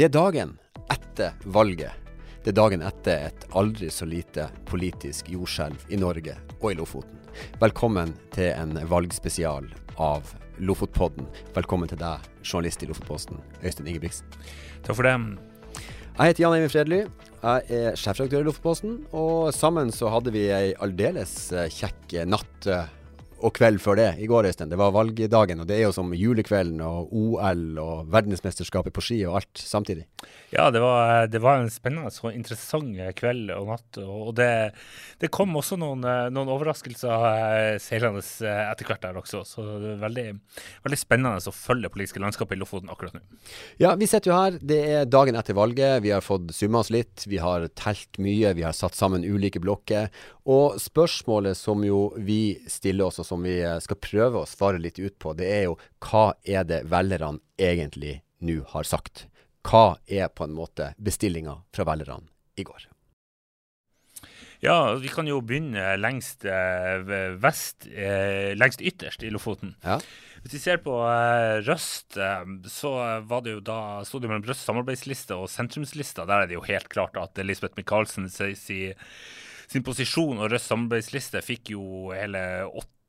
Det er dagen etter valget. Det er dagen etter et aldri så lite politisk jordskjelv i Norge og i Lofoten. Velkommen til en valgspesial av Lofotpodden. Velkommen til deg, journalist i Lofotposten, Øystein Ingebrigtsen. Takk for det. Jeg heter Jan Eivind Fredly. Jeg er sjefredaktør i Lofotposten. Og sammen så hadde vi ei aldeles eh, kjekk natt eh, og kveld før det, i går, Øystein. Det var valgdagen, og det er jo som julekvelden og OL og verdensmesterskapet på ski og alt samtidig. Ja, det var, det var en spennende og interessant kveld og natt. Og det, det kom også noen, noen overraskelser eh, seilende eh, etter hvert der også. Så det er veldig, veldig spennende å følge det politiske landskapet i Lofoten akkurat nå. Ja, vi sitter jo her. Det er dagen etter valget. Vi har fått summa oss litt. Vi har telt mye. Vi har satt sammen ulike blokker. Og spørsmålet som jo vi stiller oss, og som vi eh, skal prøve å svare litt ut på, det er jo hva er det velgerne egentlig nå har sagt? Hva er på en måte bestillinga fra velgerne i går? Ja, vi kan jo begynne lengst eh, vest, eh, lengst ytterst i Lofoten. Ja. Hvis vi ser på Røst, så var det jo da sto det mellom Røst samarbeidsliste og sentrumslista. Der er det jo helt klart at Elisabeth Michaelsen sier sin posisjon og Røst samarbeidsliste fikk jo hele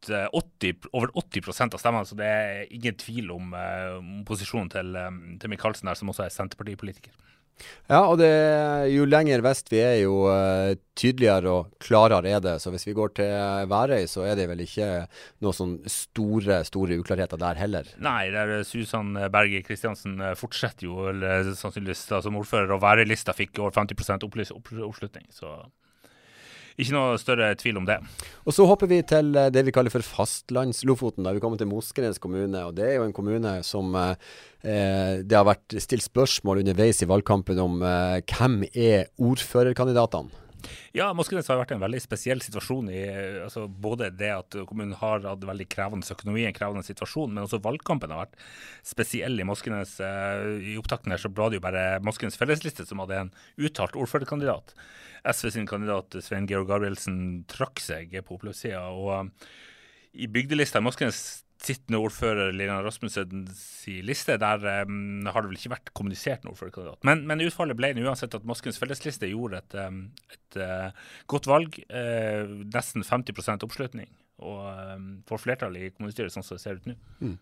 80, over 80% av stemmene, så det er ingen tvil om, uh, om posisjonen til, um, til Michaelsen her, som også er Senterpartipolitiker. Ja, og det, jo lenger vest vi er, jo uh, tydeligere og klarere er det. Så hvis vi går til Værøy, så er det vel ikke noen sånn store store uklarheter der heller? Nei, der Susan Berge Kristiansen fortsetter jo eller, sannsynligvis som ordfører, og Værøy-lista fikk over 50 oppslutning. så ikke noe større tvil om det. Og Så hopper vi til eh, det vi kaller for fastlandslofoten. Vi kommer til Moskenes kommune. og Det er jo en kommune som eh, eh, det har vært stilt spørsmål underveis i valgkampen om eh, hvem er ordførerkandidatene? Ja, Moskenes har vært en veldig spesiell situasjon. i altså Både det at kommunen har hatt veldig krevende økonomi, en krevende situasjon, men også valgkampen har vært spesiell i Moskenes. I opptakten her så ble det jo bare Moskenes fellesliste som hadde en uttalt ordførerkandidat. SV sin kandidat Svein Georg Gabrielsen trakk seg på oppløpssida. Og i bygdelista i Moskenes sittende ordfører Lilian Rasmussens liste, der um, har det vel ikke vært kommunisert noen ordførerkandidat. Men, men utfallet ble uansett at Moskens fellesliste gjorde et, um, et uh, godt valg. Uh, nesten 50 oppslutning. Og um, får flertall i kommunestyret sånn som det ser ut nå. Mm.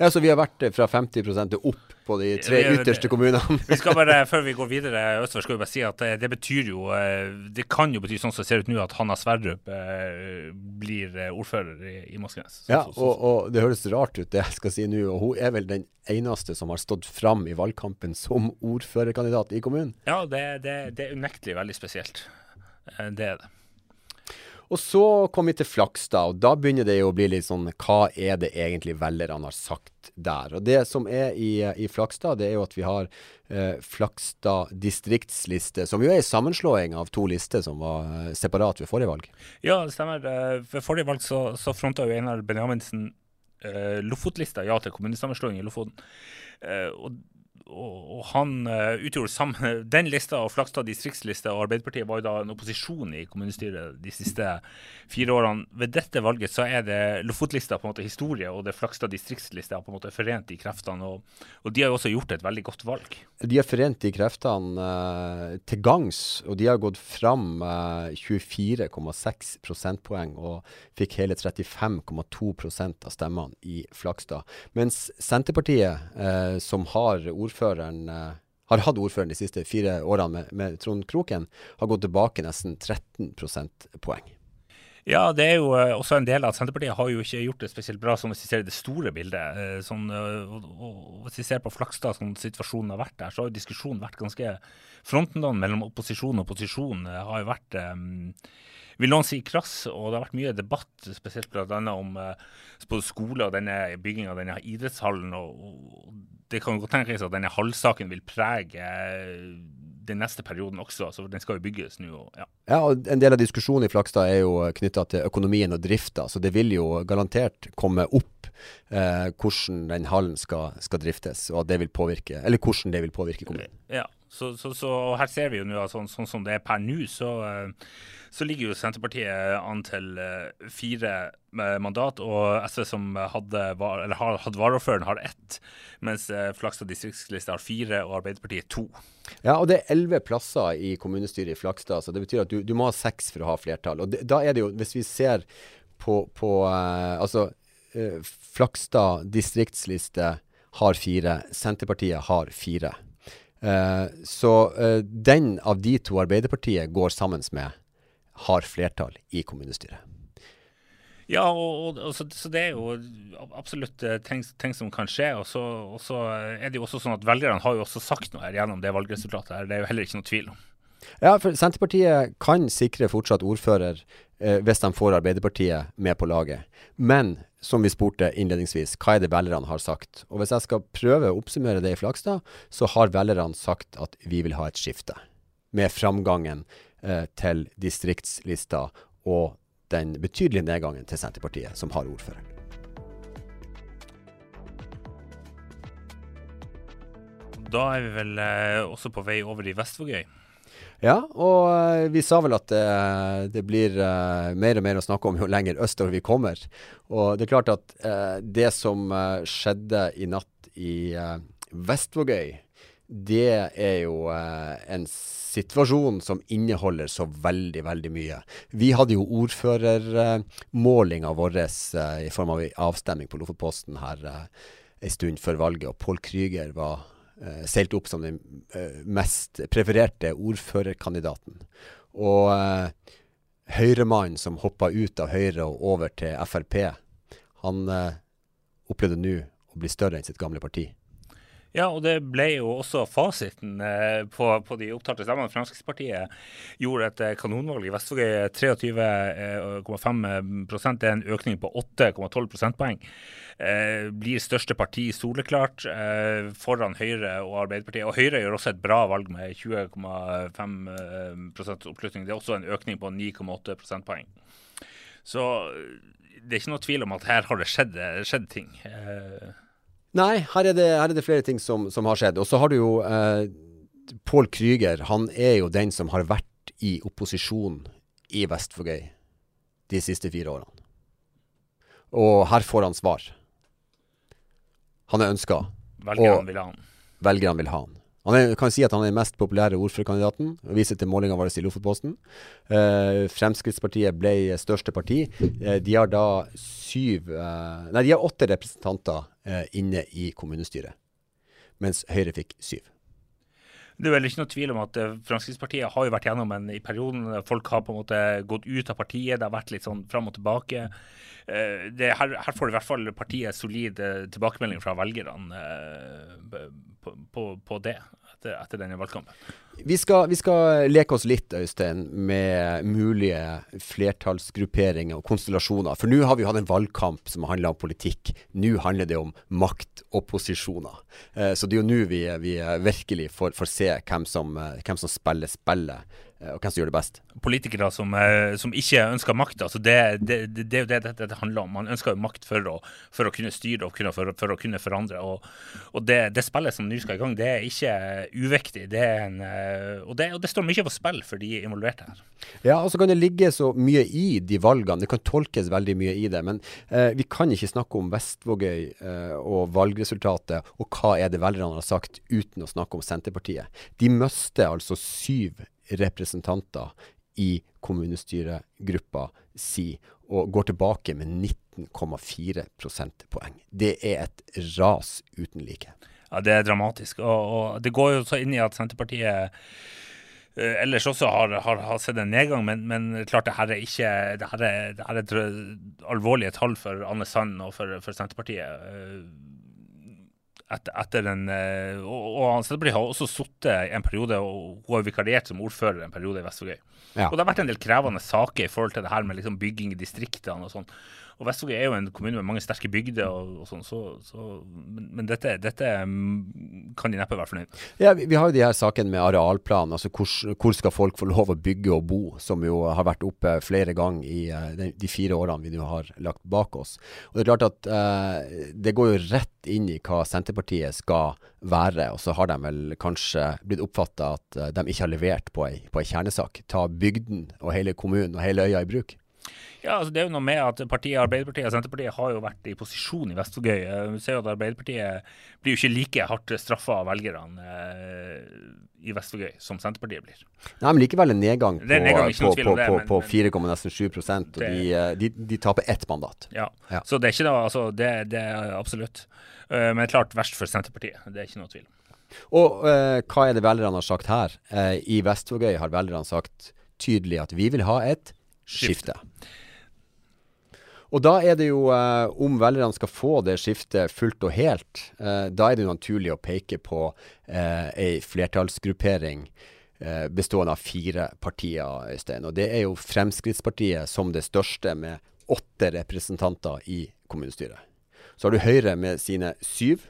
Ja, Så vi har vært eh, fra 50 til opp på de tre ytterste kommunene. vi skal bare, Før vi går videre Østfold, skal vi bare si at det, det betyr jo eh, Det kan jo bety sånn som det ser ut nå, at Hanna Sverdrup eh, blir eh, ordfører i, i Moskenes. Ja, og, og, det høres rart ut, det jeg skal si nå. Og hun er vel den eneste som har stått fram i valgkampen som ordførerkandidat i kommunen? Ja, det, det, det er unektelig veldig spesielt. Det er det. Og så kom vi til Flakstad, og da begynner det jo å bli litt sånn Hva er det egentlig velgerne har sagt der? Og det som er i, i Flakstad, det er jo at vi har eh, Flakstad distriktsliste, som jo er en sammenslåing av to lister som var eh, separat ved forrige valg. Ja, det stemmer. Eh, ved forrige valg så, så fronta jo Einar Benjaminsen eh, Lofotlista ja til kommunesammenslåing i Lofoten. Eh, og og, han uh, utgjorde sammen, Den lista og Flakstad distriktsliste og Arbeiderpartiet var jo da en opposisjon i kommunestyret de siste fire årene. Ved dette valget så er det Lofotlista på en måte historie, og det Flakstad distriktsliste har på en måte forent de kreftene. Og, og, de har jo også gjort et veldig godt valg. De har forent de kreftene uh, til gangs, og de har gått fram uh, 24,6 prosentpoeng og fikk hele 35,2% av stemmene i Flakstad. Mens Senterpartiet, som har ordfører ordføreren eh, har hatt ordføreren de siste fire årene med, med Trond Kroken, har gått tilbake nesten 13 prosentpoeng. Ja, det er jo uh, også en del av at Senterpartiet har jo ikke gjort det spesielt bra, som hvis vi ser det store bildet. Uh, sånn, og, Hvis vi ser på Flakstad, som situasjonen har vært der, så har jo diskusjonen vært ganske Fronten mellom opposisjon og posisjon har jo vært um, vil noen si krass, og det har vært mye debatt, spesielt bl.a. om uh, skole og denne bygginga av denne idrettshallen. og, og det kan godt tenkes at denne halvsaken vil prege eh, den neste perioden også. så Den skal jo bygges nå. Ja. ja, og En del av diskusjonen i Flakstad er jo knytta til økonomien og drifta. Så det vil jo garantert komme opp eh, hvordan den hallen skal, skal, driftes, og det vil påvirke, eller hvordan det vil påvirke kommunen. Ja, Så, så, så her ser vi jo nå at sånn, sånn, som det er per nå, så, så, ligger jo Senterpartiet an til fire mandat, og SV som hadde, eller hadde varaordføreren, har ett, mens Flakstad distriktsliste har fire, og Arbeiderpartiet to. Ja, og det er elleve plasser i kommunestyret i Flakstad, så det betyr at du, du må ha seks for å ha flertall. Og det, da er det jo, hvis vi ser på, på uh, Altså, Flakstad distriktsliste har fire. Senterpartiet har fire. Uh, så uh, den av de to Arbeiderpartiet går sammen med, har flertall i kommunestyret. Ja, og, og, så, så, det er jo absolutt uh, ting, ting, som kan skje. Og så, og så, er det jo også sånn at velgerne har jo også sagt noe her gjennom det valgresultatet. her, Det er jo heller ikke noe tvil om. Ja, for Senterpartiet kan sikre fortsatt ordfører eh, hvis de får Arbeiderpartiet med på laget. Men som vi spurte innledningsvis, hva er det velgerne har sagt? Og Hvis jeg skal prøve å oppsummere det i Flakstad, så har velgerne sagt at vi vil ha et skifte. Med framgangen eh, til distriktslista og den betydelige nedgangen til Senterpartiet, som har ordføreren. Da er vi vel eh, også på vei over i Vestvågøy. Ja, og uh, vi sa vel at det, det blir uh, mer og mer å snakke om jo lenger østover vi kommer. Og det er klart at det som skjedde i natt i Vestvågøy, det er jo en situasjon som inneholder så veldig, veldig mye. Vi hadde jo ordførermålinga vår i form av avstemning på Lofotposten her en stund før valget, og Pål Kryger var uh, seilte opp som den uh, mest prefererte ordførerkandidaten. Og uh, Høyremannen som hoppa ut av Høyre og over til Frp, han uh, opplevde nå å bli større enn sitt gamle parti. Ja, og det ble jo også fasiten eh, på, på, de opptatte stemmene. Fremskrittspartiet gjorde et eh, kanonvalg i Vestvågøy. 23,5 Det er en økning på 8,12 prosentpoeng. Eh, blir største parti soleklart eh, foran Høyre og Arbeiderpartiet. Og Høyre gjør også et bra valg med 20,5 eh, oppslutning. Det er også en økning på 9,8 prosentpoeng. Så det er ikke noe tvil om at her har det skjedd, skjedd ting. Eh, Nei, her er det, her er det flere ting som, som, har skjedd. Og så har du jo eh, Pål Kryger. Han er jo den som har vært i opposisjon i Vestfogøy de siste fire årene. Og her får han svar. Han er ønska. Velgerne vil ha han. Velgerne vil ha han. Han er, kan si at han er den mest populære ordførerkandidaten. Viser til målinga vår i Lofotposten. Eh, Fremskrittspartiet ble største parti. Eh, de har da syv eh, Nei, de har åtte representanter eh, inne i kommunestyret. Mens Høyre fikk syv. Det er vel ikke noe tvil om at eh, Fremskrittspartiet har jo vært gjennom en i perioden folk har på en måte gått ut av partiet. Det har vært litt sånn fram og tilbake. Eh, det, her, her, får i hvert fall partiet solid tilbakemelding fra velgerne på, på, på det etter, etter denne valgkampen. Vi skal, vi skal, leke oss litt, Øystein, med mulige flertallsgrupperinger og konstellasjoner. For nå har vi hatt en valgkamp som handler om politikk. Nå handler det om maktopposisjoner. Eh, så det er jo nå vi, vi, virkelig får, får se hvem som, eh, hvem som spiller spillet Eh, og hvem som gjør det best. Politikere som, eh, som ikke ønsker makt. Altså det, det, det, det, er jo det dette det handler om. Man ønsker jo makt for å, for å kunne styre og kunne, for, for, å kunne forandre. Og, og det, spillet som nå skal i gang, det er ikke uviktig. Det er en, eh, og, og, det, står mye på spill for de involverte her. Ja, og så kan det ligge så mye i de valgene. Det kan tolkes veldig mye i det. Men eh, vi kan ikke snakke om Vestvågøy eh, og valgresultatet og hva er det velgerne har sagt, uten å snakke om Senterpartiet. De mister altså syv representanter i kommunestyregruppa si, og går tilbake med 19,4 prosentpoeng. Det er et ras uten like. Ja, det er dramatisk. Og, og det går jo så inn i at Senterpartiet uh, ellers også har, har, har, sett en nedgang, men, men klart det her er ikke det her er, det her er alvorlige tall for Anne Sand og for, for Senterpartiet. Etter, etter en eh, Og, og Senterpartiet har også sittet en periode, og hun har vikariert som ordfører en periode i Vestvågøy. Ja. Og det har vært en del krevende saker i forhold til det her med liksom bygging i distriktene og sånn. Og Vestvåg er jo en kommune med mange sterke bygder, og, og sånn, så, så, men, men, dette, dette mm, kan de neppe være fornøyd med. Ja, vi, vi, har jo de her sakene med arealplan. altså hvor, hvor, skal folk få lov å bygge og bo, som jo har vært oppe flere ganger i uh, de, de, fire årene vi nå har lagt bak oss. Og Det er klart at eh, det går jo rett inn i hva Senterpartiet skal være. Og så har de vel kanskje blitt oppfatta at uh, de ikke har levert på ei, på ei kjernesak. Ta bygden og hele kommunen og hele øya i bruk. Ja, altså Det er jo noe med at partiet, Arbeiderpartiet og Senterpartiet har jo vært i posisjon i Vestvågøy. Vi ser jo at Arbeiderpartiet blir jo ikke like hardt straffa av velgerne eh, i Vestvågøy som Senterpartiet blir. Nei, men likevel en nedgang på, nedgang, på, på, på, på 4,7 og det, de, eh, de, de, taper ett mandat. Ja. ja. så det er ikke noe altså, det, det er absolutt. Men klart verst for Senterpartiet. Det er ikke noe tvil Og eh, hva er det velgerne har sagt her? Eh, I Vestvågøy har velgerne sagt tydelig at vi vil ha et skifte. skifte. Og da er det jo, eh, om velgerne skal få det skiftet fullt og helt, eh, da er det jo naturlig å peke på eh, ei flertallsgruppering eh, bestående av fire partier, Øystein. Og det er jo Fremskrittspartiet som det største, med åtte representanter i kommunestyret. Så har du Høyre med sine syv.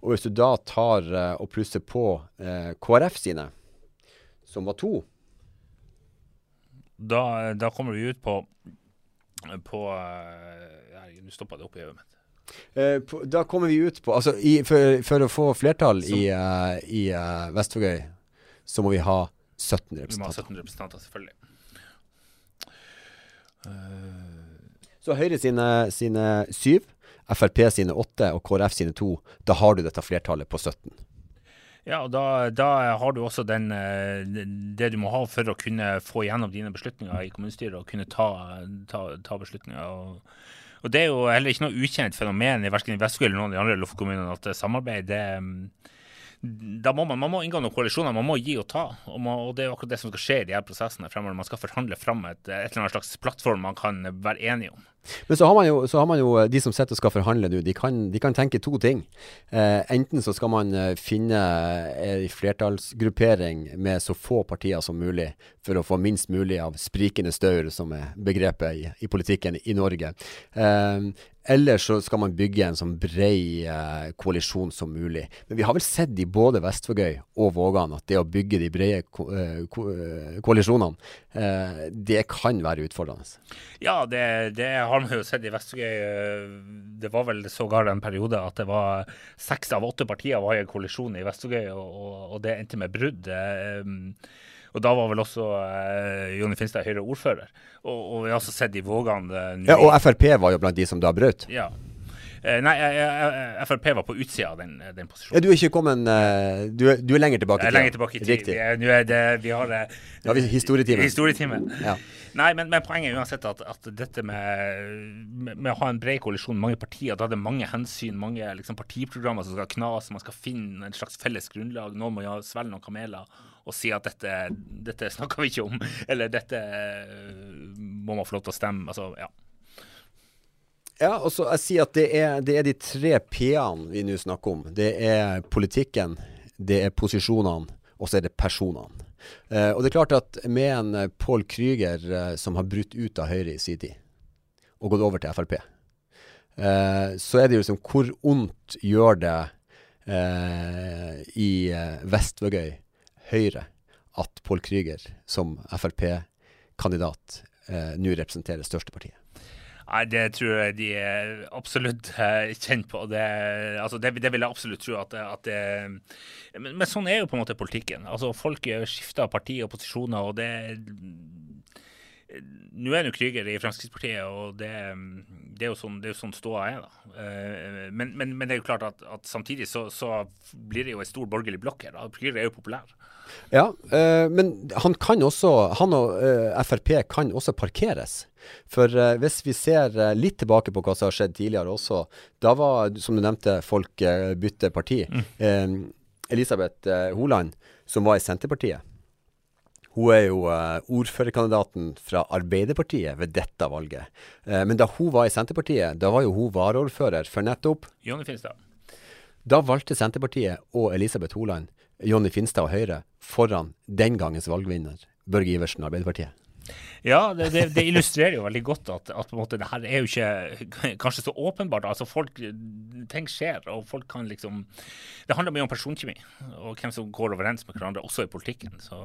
Og hvis du da tar eh, og plusser på eh, KrF sine, som var to da, da kommer vi ut på på Herregud, nå stoppa det opp i øyet mitt. Uh, på, da kommer vi ut på Altså, i, for, for, å få flertall Som, i, uh, i uh, Vestvågøy, så må vi ha 17 representanter. Vi må ha 17 representanter, selvfølgelig. så Høyre sine, sine syv, Frp sine åtte og KrF sine to. Da har du dette flertallet på 17. Ja, og da, da, har du også den, eh, det du må ha for å kunne få gjennom dine beslutninger i kommunestyret, og kunne ta, ta, ta beslutninger. Og, og, Det er jo heller ikke noe ukjent fenomen i verken i Vestfold eller noen av de andre Lofoten-kommunene at samarbeid det, da må man, man må inngå noen koalisjoner, man må gi og ta. Og, man, og Det er jo akkurat det som skal skje i de her prosessene fremover. Man skal forhandle fram et, et eller annet slags plattform man kan være enige om. Men så har man jo, har man jo de som sitter og skal forhandle nå, de, de, kan tenke to ting. Eh, enten så skal man eh, finne en flertallsgruppering med så få partier som mulig, for å få minst mulig av sprikende staur, som er begrepet i, i politikken i Norge. Eh, eller så skal man bygge en sånn brei eh, koalisjon som mulig. Men vi har vel sett i både Vestvågøy og Vågan at det å bygge de brede ko eh, ko eh, koalisjonene, eh, det kan være utfordrende. Ja, det, det, har man jo sett i Vestvågøy. Det var vel sågar en periode at det var seks av åtte partier var i en koalisjon i Vestvågøy, og, og, og, det endte med brudd. Eh, og da var vel også eh, Jonny Finstad Høyre-ordfører. Og, og, vi har også sett i Vågan eh, Ja, og Frp var jo blant de som da brøt. Ja. Eh, nei, Frp var på utsida av den, den, posisjonen. Ja, Du er ikke kommet uh, du, er, du, er, lenger tilbake i tid? Lenger tilbake i tid. Riktig. Nå er, det, vi har ja, historietime. historietime. Ja. Nei, men, men, poenget er uansett at, at dette med, med, med, å ha en bred koalisjon, mange partier, da er det mange hensyn, mange liksom, partiprogrammer som skal knas, man skal finne en slags felles grunnlag. Noen må ja, svelge noen kameler og si at dette, dette snakker vi ikke om, eller dette må man få lov til å stemme. Altså, ja. Ja, og så jeg sier at det er, det er de tre P-ene vi nå snakker om. Det er politikken, det er posisjonene, og så er det personene. Eh, og det er klart at med en eh, Paul Krüger eh, som har brutt ut av Høyre i sin tid, og gått over til Frp, eh, så er det jo liksom Hvor ondt gjør det eh, i eh, Vestvågøy Høyre at Paul Krüger som Frp-kandidat nå representerer største partiet? Nei, Det tror jeg de er absolutt uh, kjent på. Det, altså, det, det, vil jeg absolutt tro. at, at det, men, men, sånn er jo på en måte politikken. Altså, Folk skifter parti og posisjoner. og det Nå er det jo Krüger i Fremskrittspartiet, og det, det er jo sånn, det er jo sånn ståa er. da. Uh, men, men, men, det er jo klart at, at samtidig så, så, blir det jo en stor borgerlig blokk her. da. Er jo populær. Ja, øh, men han kan også, han og øh, Frp kan også parkeres. For hvis vi ser litt tilbake på hva som har skjedd tidligere også, da var, som du nevnte, folk bytte parti. Mm. Elisabeth Holand, som var i Senterpartiet, hun er jo ordførerkandidaten fra Arbeiderpartiet ved dette valget. men da hun var i Senterpartiet, da var jo hun varaordfører for nettopp Jonny Finstad. Da valgte Senterpartiet og Elisabeth Holand Jonny Finstad og Høyre foran den gangens valgvinner, Børge Iversen og Arbeiderpartiet? Ja, det, det, det, illustrerer jo veldig godt at, at måte, det her er jo ikke kanskje så åpenbart. Altså folk, Ting skjer, og folk kan liksom Det handler mye om personkjemi og hvem som går overens med hverandre, også i politikken. Så.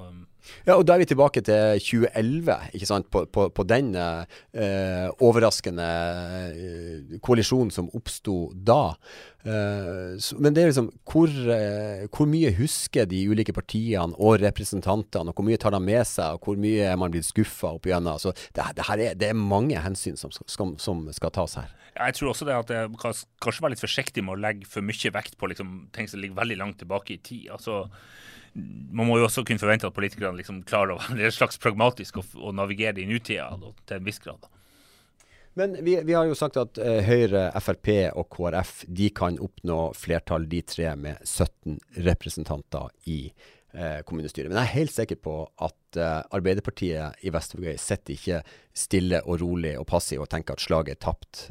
Ja, og da er vi tilbake til 2011, ikke sant? På, på, på den eh, overraskende eh, koalisjonen som oppsto da. Så, men det er liksom hvor, uh, hvor, mye husker de ulike partiene og representantene, og hvor mye tar de med seg, og hvor mye er man blitt skuffa opp igjennom? Altså, det, det, er, det, er, mange hensyn som skal, som skal, tas her. Jeg tror også det at jeg kanskje være litt forsiktig med å legge for mye vekt på liksom, ting som ligger veldig langt tilbake i tid. altså man må jo også kunne forvente at politikerne liksom klarer å være slags pragmatisk og, og navigere i nutida til en viss grad. Da. Men vi, vi, har jo sagt at uh, Høyre, Frp og KrF de kan oppnå flertall, de tre, med 17 representanter i uh, kommunestyret. Men jeg er helt sikker på at uh, Arbeiderpartiet i Vestvågøy sitter ikke stille og rolig og passiv og tenker at slaget er tapt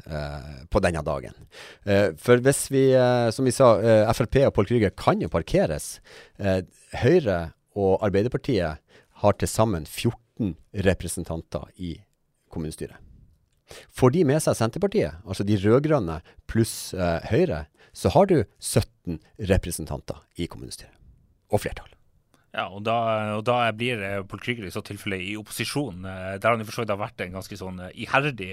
på denne dagen. for hvis vi, som vi sa, Frp og Pål Krüger kan jo parkeres. Høyre og Arbeiderpartiet har til sammen 14 representanter i kommunestyret. Får de med seg Senterpartiet, altså de rød-grønne pluss eh, Høyre, så har du 17 representanter i kommunestyret. Og flertall. Ja, og da, og da blir eh, Pål Krüger i så tilfelle i opposisjon. Eh, der han i for så vidt har vært en ganske sånn eh, iherdig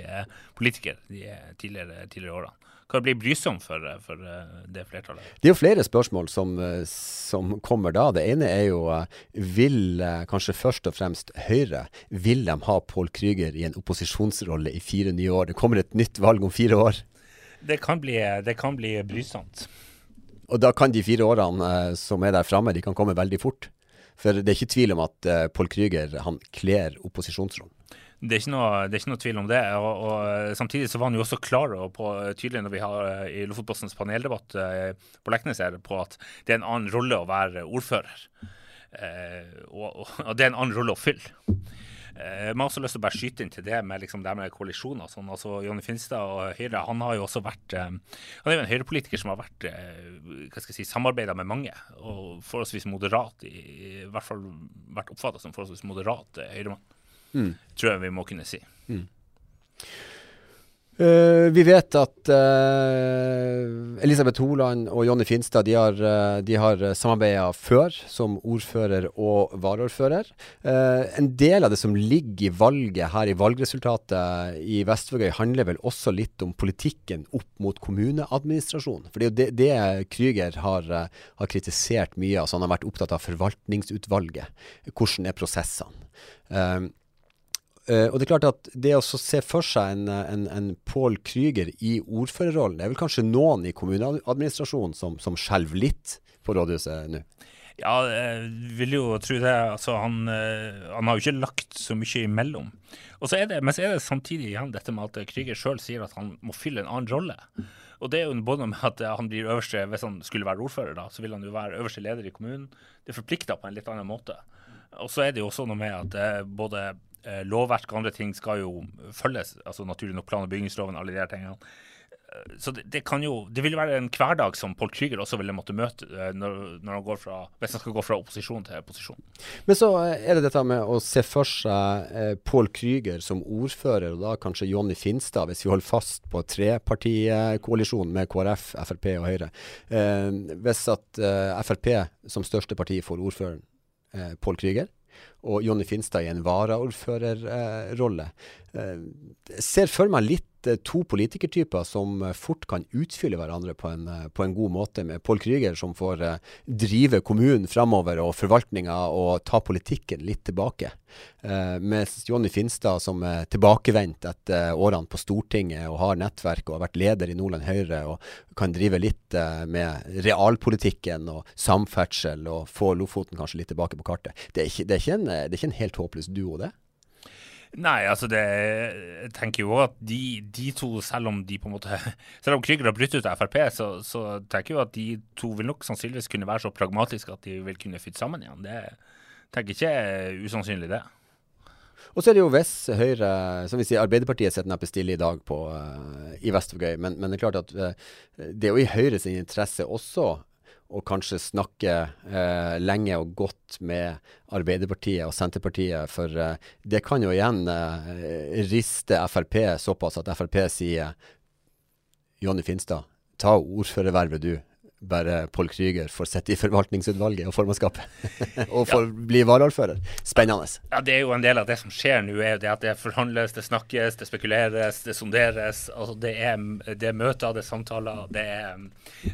politiker de tidligere, tidligere årene kan bli brysom for, for, eh, det flertallet? Det er jo flere spørsmål som, eh, som, kommer da. Det ene er jo eh, vil kanskje først og fremst Høyre vil de ha Pål Krüger i en opposisjonsrolle i fire nye år? Det kommer et nytt valg om fire år. Det kan bli, det kan bli brysomt. Og da kan de fire årene som er der framme, de kan komme veldig fort. For det er ikke tvil om at Paul Pål Krüger han kler opposisjonsrollen. Det er, noe, det er, ikke noe, tvil om det. Og, og, Samtidig så var han jo også klar og på, tydelig når vi har eh, i Lofotpostens paneldebatt eh, på Leknes her, på at det er en annen rolle å være ordfører. Eh, og, og, det er en annen rolle å fylle. Eh, jeg har også lyst til å bare skyte inn til det med, liksom, det med koalisjoner. Sånn. Altså, Jonny Finstad og Høyre han har jo også vært eh, Han er jo en høyrepolitiker som har vært hva skal jeg si, samarbeida med mange, og forholdsvis moderat, i, i hvert fall vært oppfatta som forholdsvis moderat høyremann mm. tror jeg vi må kunne si. Mm. Uh, vi vet at uh, Elisabeth Holand og Jonny Finstad de har, uh, de har samarbeida før som ordfører og varaordfører. en del av det som ligger i valget her, i valgresultatet i Vestvågøy, handler vel også litt om politikken opp mot kommuneadministrasjonen. For det er jo det, det Krüger har, har, kritisert mye. altså Han har vært opptatt av forvaltningsutvalget. Hvordan er prosessene? Uh, og det er klart at det å se for seg en, en, en Pål Krüger i ordførerrollen, det er vel kanskje noen i kommuneadministrasjonen som, som skjelver litt på rådhuset nå? Ja, jeg vil jo tro det. Altså, han, uh, han, har jo ikke lagt så mye imellom. Og så er det, men så er det samtidig igjen dette med at Krüger sjøl sier at han må fylle en annen rolle. Og det er jo både med at han blir øverste Hvis han skulle være ordfører, da, så vil han jo være øverste leder i kommunen. Det forplikter på en litt annen måte. Og så er det jo også noe med at uh, både eh, lovverk og andre ting skal jo følges. altså Naturlig nok plan- og bygningsloven, alle de her tingene. Eh, så det, det, kan jo, det vil være en hverdag som Pål Krüger også ville måtte møte eh, når, når han går fra, hvis han skal gå fra opposisjon til posisjon. Men så eh, er det dette med å se for seg eh, Pål Krüger som ordfører, og da kanskje Jonny Finstad, hvis vi holder fast på trepartikoalisjonen med KrF, Frp og Høyre. Eh, hvis at eh, Frp som største parti får ordføreren eh, Pål Krüger, og Jonny Finstad i en varaordførerrolle. Jeg ser for meg litt Eh, to politikertyper som eh, fort kan utfylle hverandre på en, eh, på en god måte, med Pål Krüger som får drive kommunen framover og forvaltninga og ta politikken litt tilbake. Mens Jonny Finstad som er tilbakevendt etter årene på Stortinget og har nettverk og har vært leder i Nordland Høyre og kan drive litt med realpolitikken og samferdsel og få Lofoten kanskje litt tilbake på kartet. Det er ikke, det er ikke, en, det er ikke en helt håpløs duo, det? Nei, altså det Jeg tenker jo at de, de, to, selv om de på en måte Selv om Krüger har brutt ut av Frp, så, så tenker jeg jo at de to vil nok sannsynligvis kunne være så pragmatiske at de vil kunne fytte sammen igjen. Det tenker jeg ikke er usannsynlig, det. Og så er det jo hvis Høyre, som vi sier, Arbeiderpartiet sitter neppe stille i dag på, uh, i Vestvågøy, men, men, det er klart at uh, det er jo i Høyres interesse også og kanskje snakke eh, lenge og godt med Arbeiderpartiet og Senterpartiet. For eh, det kan jo igjen eh, riste Frp såpass at Frp sier Jonny Finstad, ta ordførervervet du. Bare Pål Krüger får sitte i forvaltningsutvalget og formannskapet. og får ja. bli varaordfører. Spennende. Ja, Det er jo en del av det som skjer nå, er jo det at det forhandles, det snakkes, det spekuleres, det sonderes. altså Det er, det er møter, det er samtaler. Det er mm,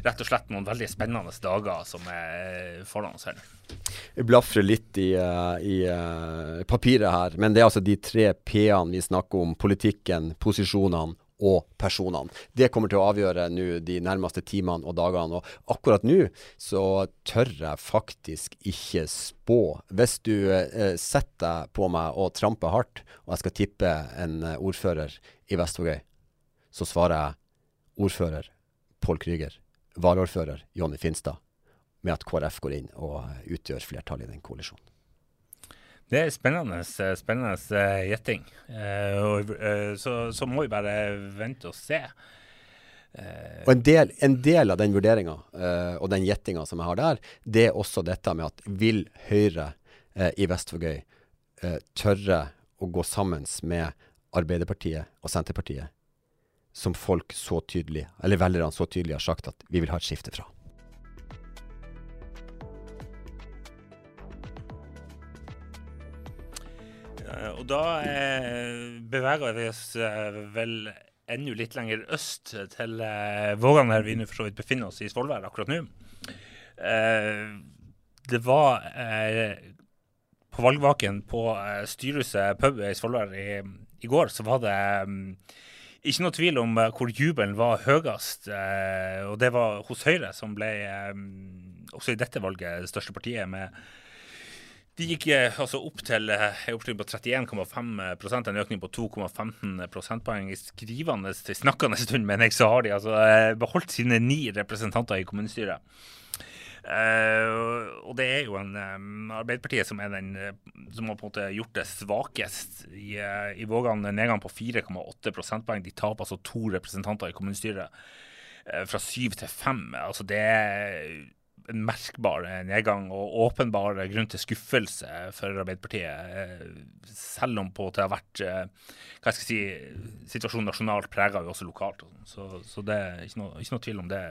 rett og slett noen veldig spennende dager som er foran oss her. Jeg blafrer litt i, uh, i uh, papiret her, men det er altså de tre P-ene vi snakker om. Politikken, posisjonene og personene. Det kommer til å avgjøre nå de nærmeste timene og dagene. Og akkurat nå så tør jeg faktisk ikke spå. Hvis du eh, setter deg på meg og tramper hardt, og jeg skal tippe en eh, ordfører i Vestvågøy, så svarer jeg ordfører Pål Krüger, varaordfører Jonny Finstad, med at KrF går inn og utgjør flertallet i den koalisjonen. Det er spennende, spennende eh, gjetting. Uh, uh, så, så, må vi bare vente og se. Og en del, en del, av den vurderinga og den gjettinga som jeg har der, det er også dette med at vil Høyre i Vestvågøy tørre å gå sammen med Arbeiderpartiet og Senterpartiet, som folk så tydelig, eller velgerne så tydelig har sagt at vi vil ha et skifte fra? Og da eh, beveger vi oss eh, vel enda litt lenger øst, til eh, Vågan, der vi nå for så vidt befinner oss i Svolvær akkurat nå. Eh, det var eh, på valgvaken på eh, Styrhuset pub i Svolvær i, i, går, så var det um, ikke noe tvil om hvor jubelen var høyest. Og det var hos Høyre, som ble også i dette valget det største partiet, med de gikk eh, altså opp til en eh, oppslutning på 31,5% en økning på 2,15 prosentpoeng. I skrivende snakkende stund, mener jeg, så har de altså eh, beholdt sine ni representanter i kommunestyret. Uh, og det er jo en um, Arbeiderpartiet som er den som har på en måte gjort det svakest i, uh, i Vågan. Nedgang på 4,8 prosentpoeng. De taper altså to representanter i kommunestyret. Uh, fra syv til fem. Altså det er en merkbar nedgang og åpenbar grunn til skuffelse for Arbeiderpartiet. Eh, selv om på at det har vært eh, hva jeg si, situasjonen nasjonalt preger jo også lokalt. Så, så, det er ikke noe, ikke noe tvil om det.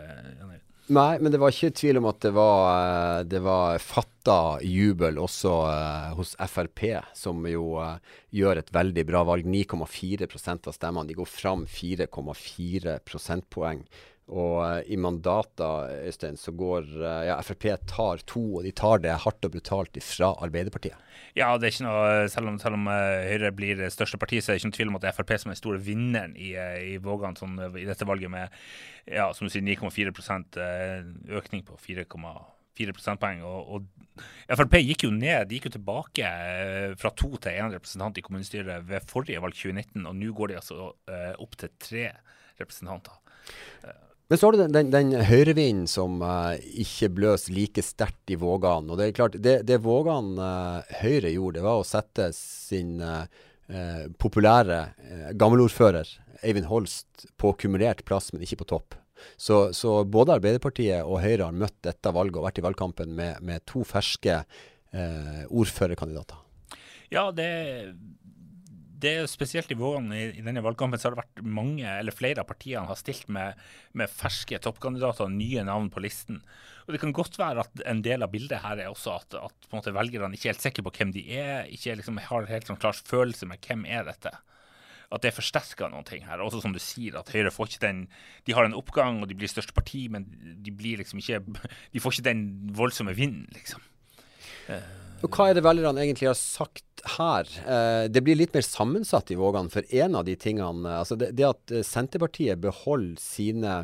Nei, men det var ikke tvil om at det var, eh, det var fatta jubel også uh, hos Frp, som jo uh, gjør et veldig bra valg. 9,4 av stemmene. De går fram 4,4 prosentpoeng. Og uh, i mandata, Øystein, så går uh, ja, Frp tar to, og de tar det hardt og brutalt fra Arbeiderpartiet. Ja, det er ikke noe, selv om, selv om uh, Høyre blir største parti, så er det ikke noen tvil om at det er Frp som er den store vinneren i, i Vågan sånn, i dette valget, med ja, som du sier, 9,4% økning på 4,4 prosentpoeng. Og, og, Frp gikk jo ned, de gikk jo tilbake fra to til én representant i kommunestyret ved forrige valg 2019, og nå går de altså opp til tre representanter. Men så har du den, den, den høyrevinden som uh, ikke bløs like sterkt i Vågan. Og det er klart, det, det Vågan uh, Høyre gjorde, det var å sette sin uh, populære gammelordfører Eivind Holst på kumulert plass, men ikke på topp. Så, så, både Arbeiderpartiet og Høyre har møtt dette valget og vært i valgkampen med, med to ferske ordførerkandidater. Ja, det det er jo spesielt i Vågan i, i, denne valgkampen så har det vært mange, eller flere av partiene har stilt med, med ferske toppkandidater og nye navn på listen. Og Det kan godt være at en del av bildet her er også at, at måte, velgerne ikke er helt sikre på hvem de er, ikke liksom har helt sånn klar følelse med hvem er dette. At det forsterker noen ting her. Også som du sier, at Høyre får ikke den De har en oppgang, og de blir største parti, men de blir liksom ikke De får ikke den voldsomme vinden, liksom. Og Hva er det velgerne egentlig har sagt her? Eh, det blir litt mer sammensatt i Vågan. For en av de tingene altså det, det at Senterpartiet beholder sine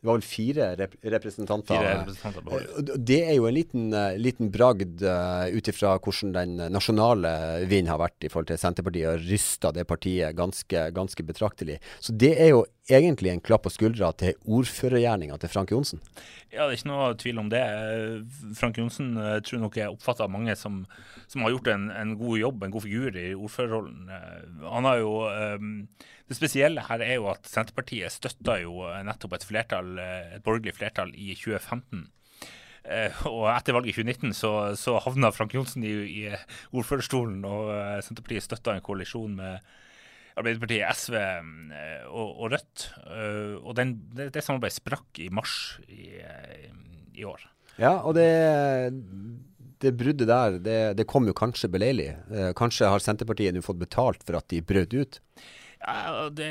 det var vel fire rep representanter. Fire representanter eh, det er jo en liten, liten bragd uh, ut ifra hvordan den nasjonale vinden har vært i forhold til Senterpartiet, og rysta det partiet ganske, ganske betraktelig. Så det er jo egentlig en klapp på skuldra til ordførergjerninga til Frank Johnsen? Ja, det er ikke noe tvil om det. Frank Johnsen uh, tror nok jeg oppfatter av mange som, som, har gjort en, en, god jobb, en god figur i ordførerrollen. Uh, han har jo um, Det spesielle her er jo at Senterpartiet støtta jo nettopp et flertall, et borgerlig flertall i 2015. Uh, og etter valget i 2019 så, så havna Frank Johnsen i, i ordførerstolen, og Senterpartiet støtta en koalisjon med Arbeiderpartiet, SV og, og Rødt. og den, det, det samarbeidet sprakk i mars i, i år. Ja, og det, det bruddet der, det, det, kom jo kanskje beleilig. Eh, kanskje har Senterpartiet nå fått betalt for at de brøt ut? Ja, det,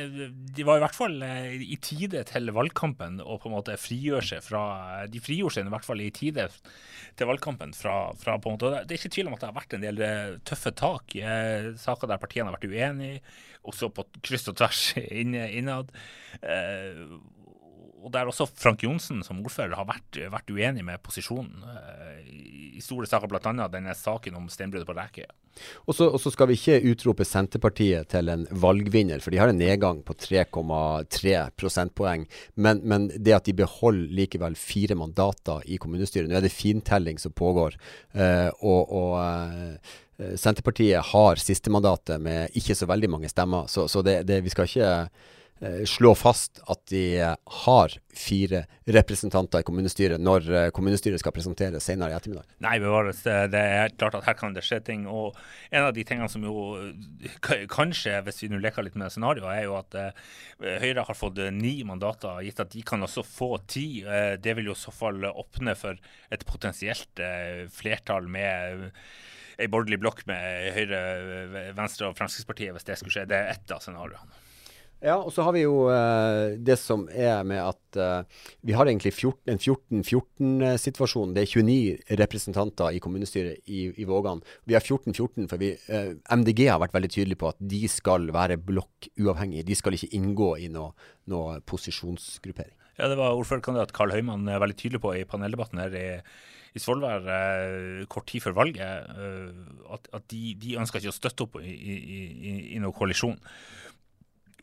de var i hvert fall eh, i tide til valgkampen og på en måte frigjør seg fra De frigjorde seg i hvert fall i tide til valgkampen fra, fra på en måte, Det er ikke tvil om at det har vært en del eh, tøffe tak. Eh, saker der partiene har vært uenige, også på kryss og tvers innad. Eh, og der også Frank Johnsen som ordfører har vært, vært uenig med posisjonen i store saker, bl.a. denne saken om steinbruddet på Rækøya. Og så skal vi ikke utrope Senterpartiet til en valgvinner, for de har en nedgang på 3,3 prosentpoeng. Men, men, det at de beholder likevel fire mandater i kommunestyret Nå er det fintelling som pågår. Uh, og, og uh, Senterpartiet har sistemandatet med ikke så veldig mange stemmer, så, så det, det, vi skal ikke slå fast at de eh, har fire representanter i kommunestyret når eh, kommunestyret skal presentere senere i ettermiddag? Nei, bevares. Det er klart at her kan det skje ting. Og en av de tingene som jo kanskje, hvis vi nå leker litt med scenarioet, er jo at Høyre har fått ni mandater, gitt at de kan også få ti. det vil jo i så fall åpne for et potensielt flertall med ei borgerlig blokk med Høyre, Venstre og Fremskrittspartiet, hvis det skulle skje. Det er ett av scenarioene. Ja, og så har vi jo uh, det som er med at uh, vi har egentlig 14, en 14-14-situasjon. Det er 29 representanter i kommunestyret i, i Vågan. Vi har 14-14 for vi, eh, MDG har vært veldig tydelig på at de skal være blokkuavhengige. De skal ikke inngå i noe, noe posisjonsgruppering. Ja, Det var ordførerkandidat Karl Høymann veldig tydelig på i paneldebatten her i, i Svolvær eh, kort tid før valget. Eh, at, at de, de, ønsker ikke å støtte opp i, i, i noen koalisjon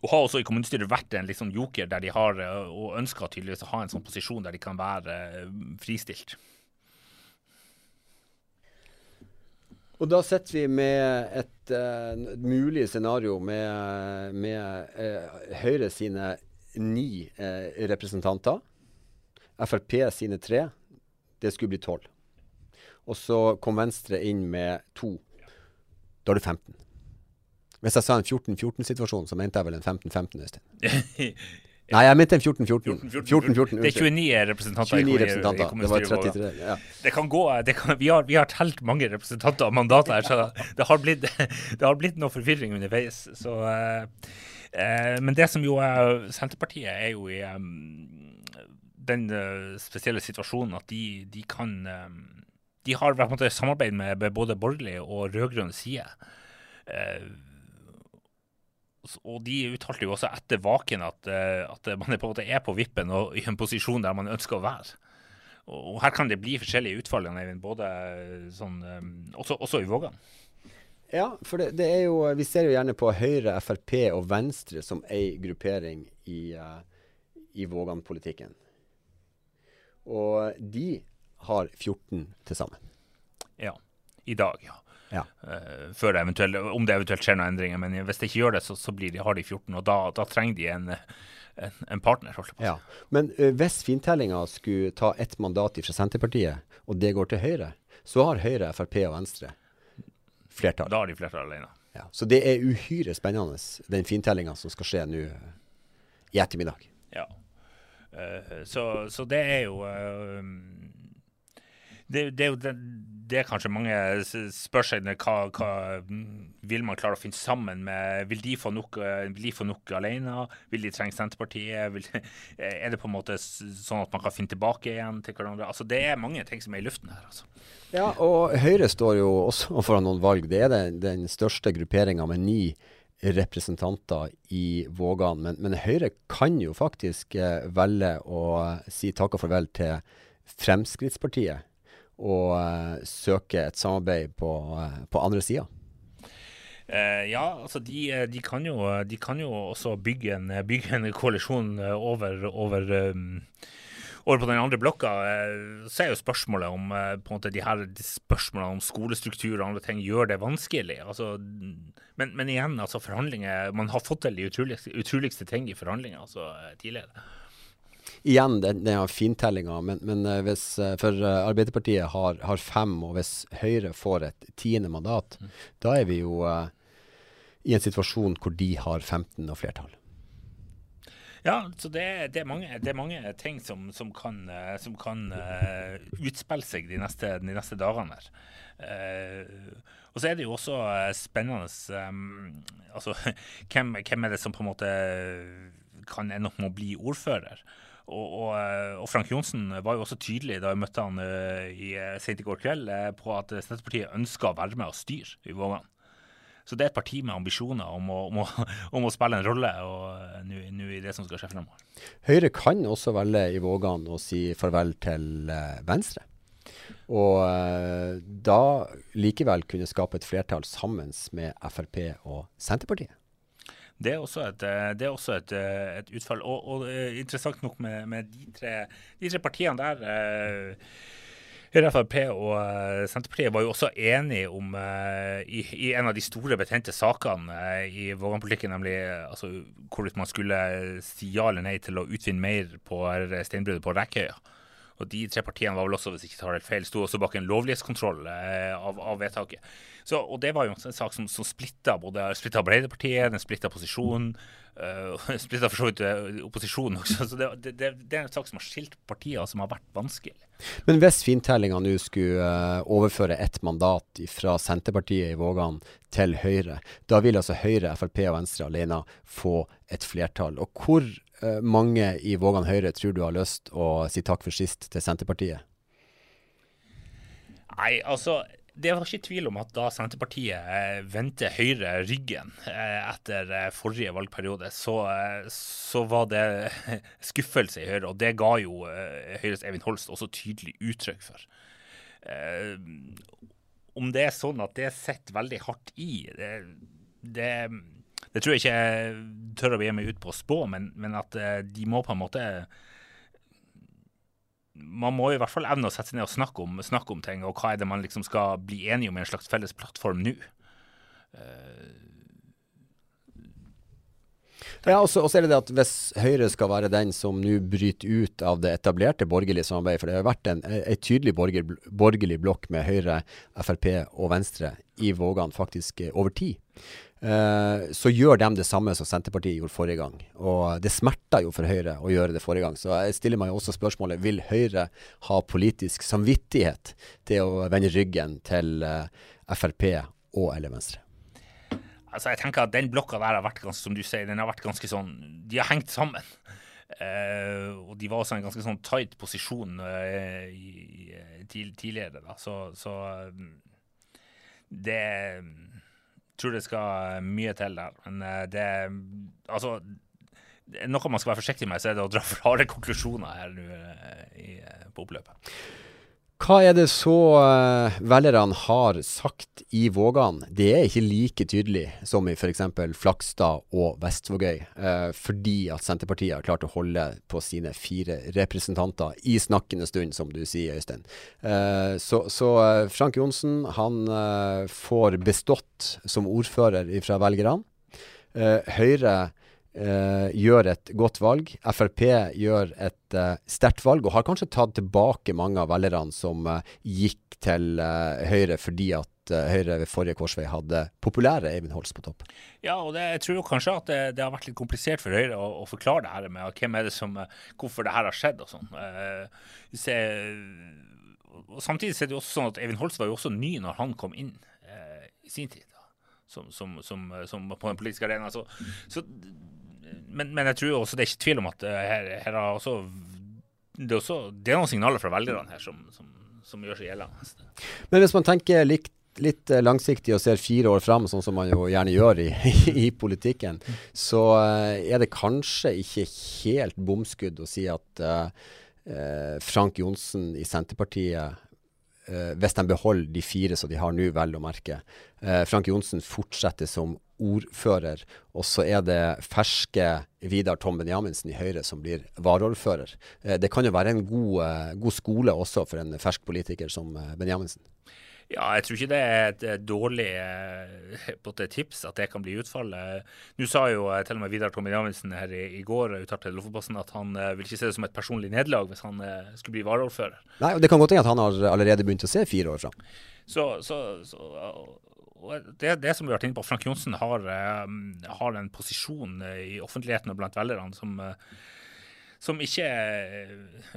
og har også i kommunestyret vært en liksom joker der de har, eh, og ønsker tydeligvis å ha en sånn posisjon der de kan være eh, fristilt. Og da sitter vi med et uh, mulig scenario med, med Høyre sine ni representanter. Frp sine tre. Det skulle bli tolv. Og så kom Venstre inn med to. Da er det 15. Hvis jeg sa en 14-14-situasjon, så mente jeg vel en 15-15, Øystein. Nei, jeg mente en 14-14. 14-14 Det er 29 representanter 29 representanter. I det var 33. Ja. Det kan gå det kan, Vi har, vi har telt mange representanter og mandater her, så det har blitt, det har blitt noe forvirring underveis. Så, uh, uh, men det som jo er Senterpartiet, er jo i um, den uh, spesielle situasjonen at de, de kan um, De har på en måte samarbeid med både borgerlig og rød-grønn side. Uh, og de uttalte jo også etter Vaken at, eh, at, man er på, er på vippen og i en posisjon der man ønsker å være. Og, her kan det bli forskjellige utfall, både sånn, eh, også, også i Vågan. Ja, for det, det, er jo Vi ser jo gjerne på Høyre, Frp og Venstre som ei gruppering i, i Vågan-politikken. Og de har 14 til sammen. Ja. I dag, ja. Ja. Uh, før det om det eventuelt skjer noen endringer. Men hvis det ikke gjør det, så, så de, har de 14. Og da, da trenger de en, en, en partner. Ja. Men uh, hvis fintellinga skulle ta ett mandat fra Senterpartiet, og det går til Høyre, så har Høyre, Frp og Venstre flertall. Da har de flertall alene. Ja. Så det er uhyre spennende, den fintellinga som skal skje nå i ettermiddag. Ja. Uh, så, så, det er jo det, det, er jo det, er kanskje mange spør seg hva, hva vil man klare å finne sammen med Vil de få nok, vil de få nok alene? Vil de trenge Senterpartiet? Vil, er det på en måte sånn at man kan finne tilbake igjen til hverandre? Altså Det er mange ting som er i luften her. altså. Ja, og Høyre står jo også foran noen valg. Det er den, den største grupperinga med ni representanter i Vågan. Men, men, Høyre kan jo faktisk eh, velge å si takk og farvel til Fremskrittspartiet og uh, søke et samarbeid på, uh, på andre sida? Uh, ja, altså de, de, kan jo, de, kan jo, også bygge en, bygge en koalisjon over, over, over, på den andre blokka. så er jo spørsmålet om på en måte de her spørsmålene om skolestruktur og andre ting gjør det vanskelig. Altså, men, men, igjen, altså forhandlinger Man har fått til de utroligste, utroligste ting i forhandlinger altså, tidligere igjen den, den fintellinga, men, men eh, hvis, eh, for eh, Arbeiderpartiet har, har, fem, og hvis Høyre får et tiende mandat, mm. da er vi jo uh, i en situasjon hvor de har 15 og flertall. Ja, så det, det, er, mange, det er, mange, ting som, som kan, som kan uh, utspille seg de neste, de neste dagene. her. Uh, og så er det jo også spennende um, altså, hvem, hvem, er det som på en måte kan ende opp med å bli ordfører? Og, og, og, Frank Johnsen var jo også tydelig da jeg møtte han uh, i, sent i går kveld, på at Senterpartiet ønsker å være med og styre i Vågan. Så det er et parti med ambisjoner om å, om å, om å spille en rolle og nå i det som skal skje fremover. Høyre kan også velge i Vågan å si farvel til Venstre. Og da likevel kunne skape et flertall sammen med Frp og Senterpartiet. Det er også et, eh, er også et, et utfall. Og, og, interessant nok med, med de, tre, de, tre, partiene der. Uh, Høyre, Frp og uh, Senterpartiet var jo også enige om uh, i, i, en av de store betente sakene uh, i Vågan-politikken, nemlig altså, hvorvidt man skulle si ja eller nei til å utvinne mer på steinbruddet på Rekøya. Og De tre partiene var vel også, hvis ikke tar helt feil, sto også bak en lovlighetskontroll av, av, vedtaket. Så, og Det var jo en sak som, som splitta både splitta Arbeiderpartiet, den splitta posisjonen. Uh, splitta for så vidt opposisjonen også. Så det, det, det, er en sak som har skilt partier som har vært vanskelig. Men hvis fintellinga nå skulle uh, overføre ett mandat fra Senterpartiet i Vågan til Høyre, da vil altså Høyre, Frp og Venstre alene få et flertall. Og hvor uh, mange i Vågan Høyre tror du har lyst å si takk for sist til Senterpartiet? Nei, altså det var ikke tvil om at da Senterpartiet eh, vendte Høyre ryggen eh, etter eh, forrige valgperiode, så, så, var det skuffelse i Høyre. Og det ga jo Høyres Eivind Holst også tydelig uttrykk for. Om det er sånn at det sitter veldig hardt i, det, det, det, tror jeg ikke jeg tør å begi meg ut på å spå, men, men at de må på en måte man må i hvert fall evne å sette seg ned og snakke om, snakke om, ting, og hva er det man liksom skal bli enige om i en slags felles plattform nå. Uh, ja, og så er det det at Hvis Høyre skal være den som nå bryter ut av det etablerte borgerlige samarbeidet, for det har vært en, en tydelig borger, borgerlig blokk med Høyre, Frp og Venstre i Vågan faktisk over tid, Eh, så gjør de det samme som Senterpartiet gjorde forrige gang. Og det smerta jo for Høyre å gjøre det forrige gang. Så jeg stiller meg også spørsmålet vil Høyre ha politisk samvittighet til å vende ryggen til uh, Frp og eller Venstre? Altså jeg tenker at Den blokka der har vært ganske, som du sier, den har vært ganske sånn De har hengt sammen. Uh, og de var også i en ganske sånn tight posisjon uh, i, tidligere. da, Så, så um, det tror det skal mye til der. Men eh, det Altså, noe man skal være forsiktig med, så er det å dra for harde konklusjoner her nå eh, på oppløpet. Hva er det så uh, velgerne har sagt i Vågan? Det er ikke like tydelig som i f.eks. Flakstad og Vestvågøy, uh, fordi at Senterpartiet har klart å holde på sine fire representanter i snakkende stund, som du sier, Øystein. Uh, så, så Frank Johnsen han får bestått som ordfører fra velgerne. Høyre Uh, gjør et godt valg. Frp gjør et uh, sterkt valg, og har kanskje tatt tilbake mange av velgerne som uh, gikk til Høyre fordi at Høyre ved forrige korsvei hadde populære Eivind Holst på topp. Ja, og det, jeg tror kanskje at det, det, har vært litt komplisert for Høyre å, å forklare det her med hvem er det som, hvorfor det her har skjedd og sånn. og samtidig er det jo også sånn at Eivind Holst var jo også ny når han kom inn i sin tid. Som, som, som, som, på den politiske arena. Så, så men, men, jeg tror også det er ikke tvil om at uh, her, her er også det, er også det er noen signaler fra velgerne her som, som, som, gjør seg gjeldende. Men hvis man tenker litt, litt eh, langsiktig og ser fire år fram, sånn som man jo gjerne gjør i, i politikken, så uh, er det kanskje ikke helt bomskudd å si at uh, Frank Johnsen i Senterpartiet hvis de beholder de fire som de har nå, vel å merke. Frank Johnsen fortsetter som ordfører. Og så er det ferske Vidar Tom Benjaminsen i Høyre som blir varaordfører. Eh, det kan jo være en god, eh, god, skole også for en fersk politiker som eh, Benjaminsen. Ja, jeg tror ikke det er et dårlig et tips at det kan bli utfallet. Nå sa jo til og med Vidar Tom Benjaminsen her i, i går uttalte til Lofoposten at han vil ikke se det som et personlig nederlag hvis han skulle bli varaordfører. Nei, og Det kan godt hende at han har allerede begynt å se fire år fram. Så, så, så det, det som vi har vært inne på, Frank Johnsen har, har en posisjon i offentligheten og blant velgerne som som ikke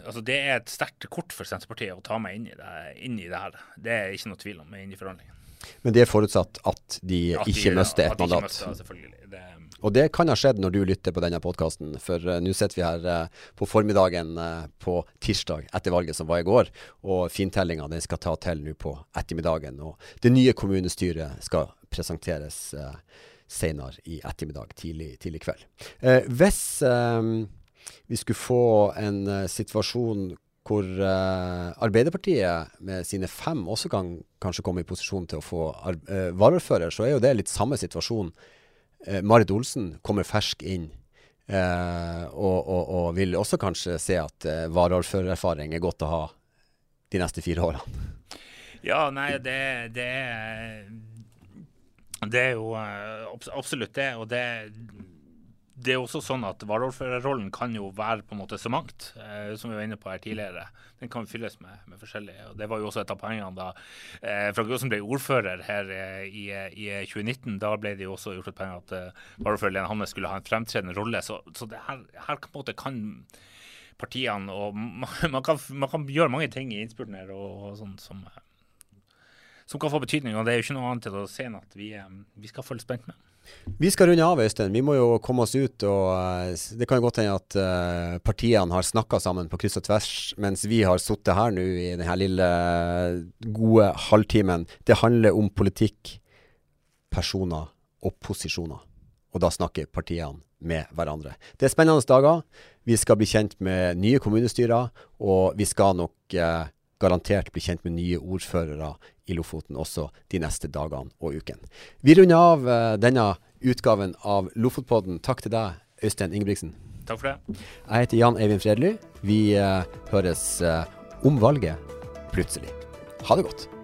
Altså, det er et sterkt kort for Senterpartiet å ta meg inn i det, inn i det her. Det er ikke noe tvil om inn i forhandlingene. Men det er forutsatt at de at ikke mister et mandat? Møster, selvfølgelig. Det, og det kan ha skjedd når du lytter på denne podkasten, for uh, nå sitter vi her uh, på formiddagen uh, på tirsdag etter valget som var i går, og fintellinga den skal ta til nå på ettermiddagen. Og det nye kommunestyret skal presenteres senere i ettermiddag, tidlig, tidlig kveld. hvis vi skulle få en situasjon hvor uh, Arbeiderpartiet med sine fem også kan kanskje komme i posisjon til å få uh, varaordfører, så er jo det litt samme situasjon. Uh, Marit Olsen kommer fersk inn. Uh, og, og, og, vil også kanskje se at uh, varaordførererfaring er godt å ha de neste fire årene. Ja, nei, det, det Det er jo absolutt det. Og det det er også sånn at varaordførerrollen kan jo være på en måte så mangt, eh, som vi var inne på her tidligere. Den kan fylles med, med forskjellige. og Det var jo også et av poengene da eh, Frank Johnsen ble ordfører her eh, i, i, 2019. Da ble det jo også gjort et poeng at eh, varaordfører Lene Hanne skulle ha en fremtredende rolle. Så, så det her, her på en måte kan partiene og man kan, man kan gjøre mange ting i innspurten her og, og sånn som, som kan få betydning. og Det er jo ikke noe annet til å se enn at vi, eh, vi skal følge spent med. Vi skal runde av, Øystein. Vi må jo komme oss ut. og uh, Det kan jo godt hende at uh, partiene har snakka sammen på kryss og tvers, mens vi har sittet her nå i denne lille gode halvtimen. Det handler om politikk, personer og posisjoner. Og da snakker partiene med hverandre. Det er spennende dager. Vi skal bli kjent med nye kommunestyrer, og vi skal nok uh, garantert bli kjent med nye ordførere i Lofoten også de neste dagene og uken. Vi runder av uh, denne utgaven av Lofotpodden. Takk til deg, Øystein Ingebrigtsen. Takk for det. Jeg heter Jan Eivind Fredly. Vi uh, høres uh, om valget plutselig. Ha det godt.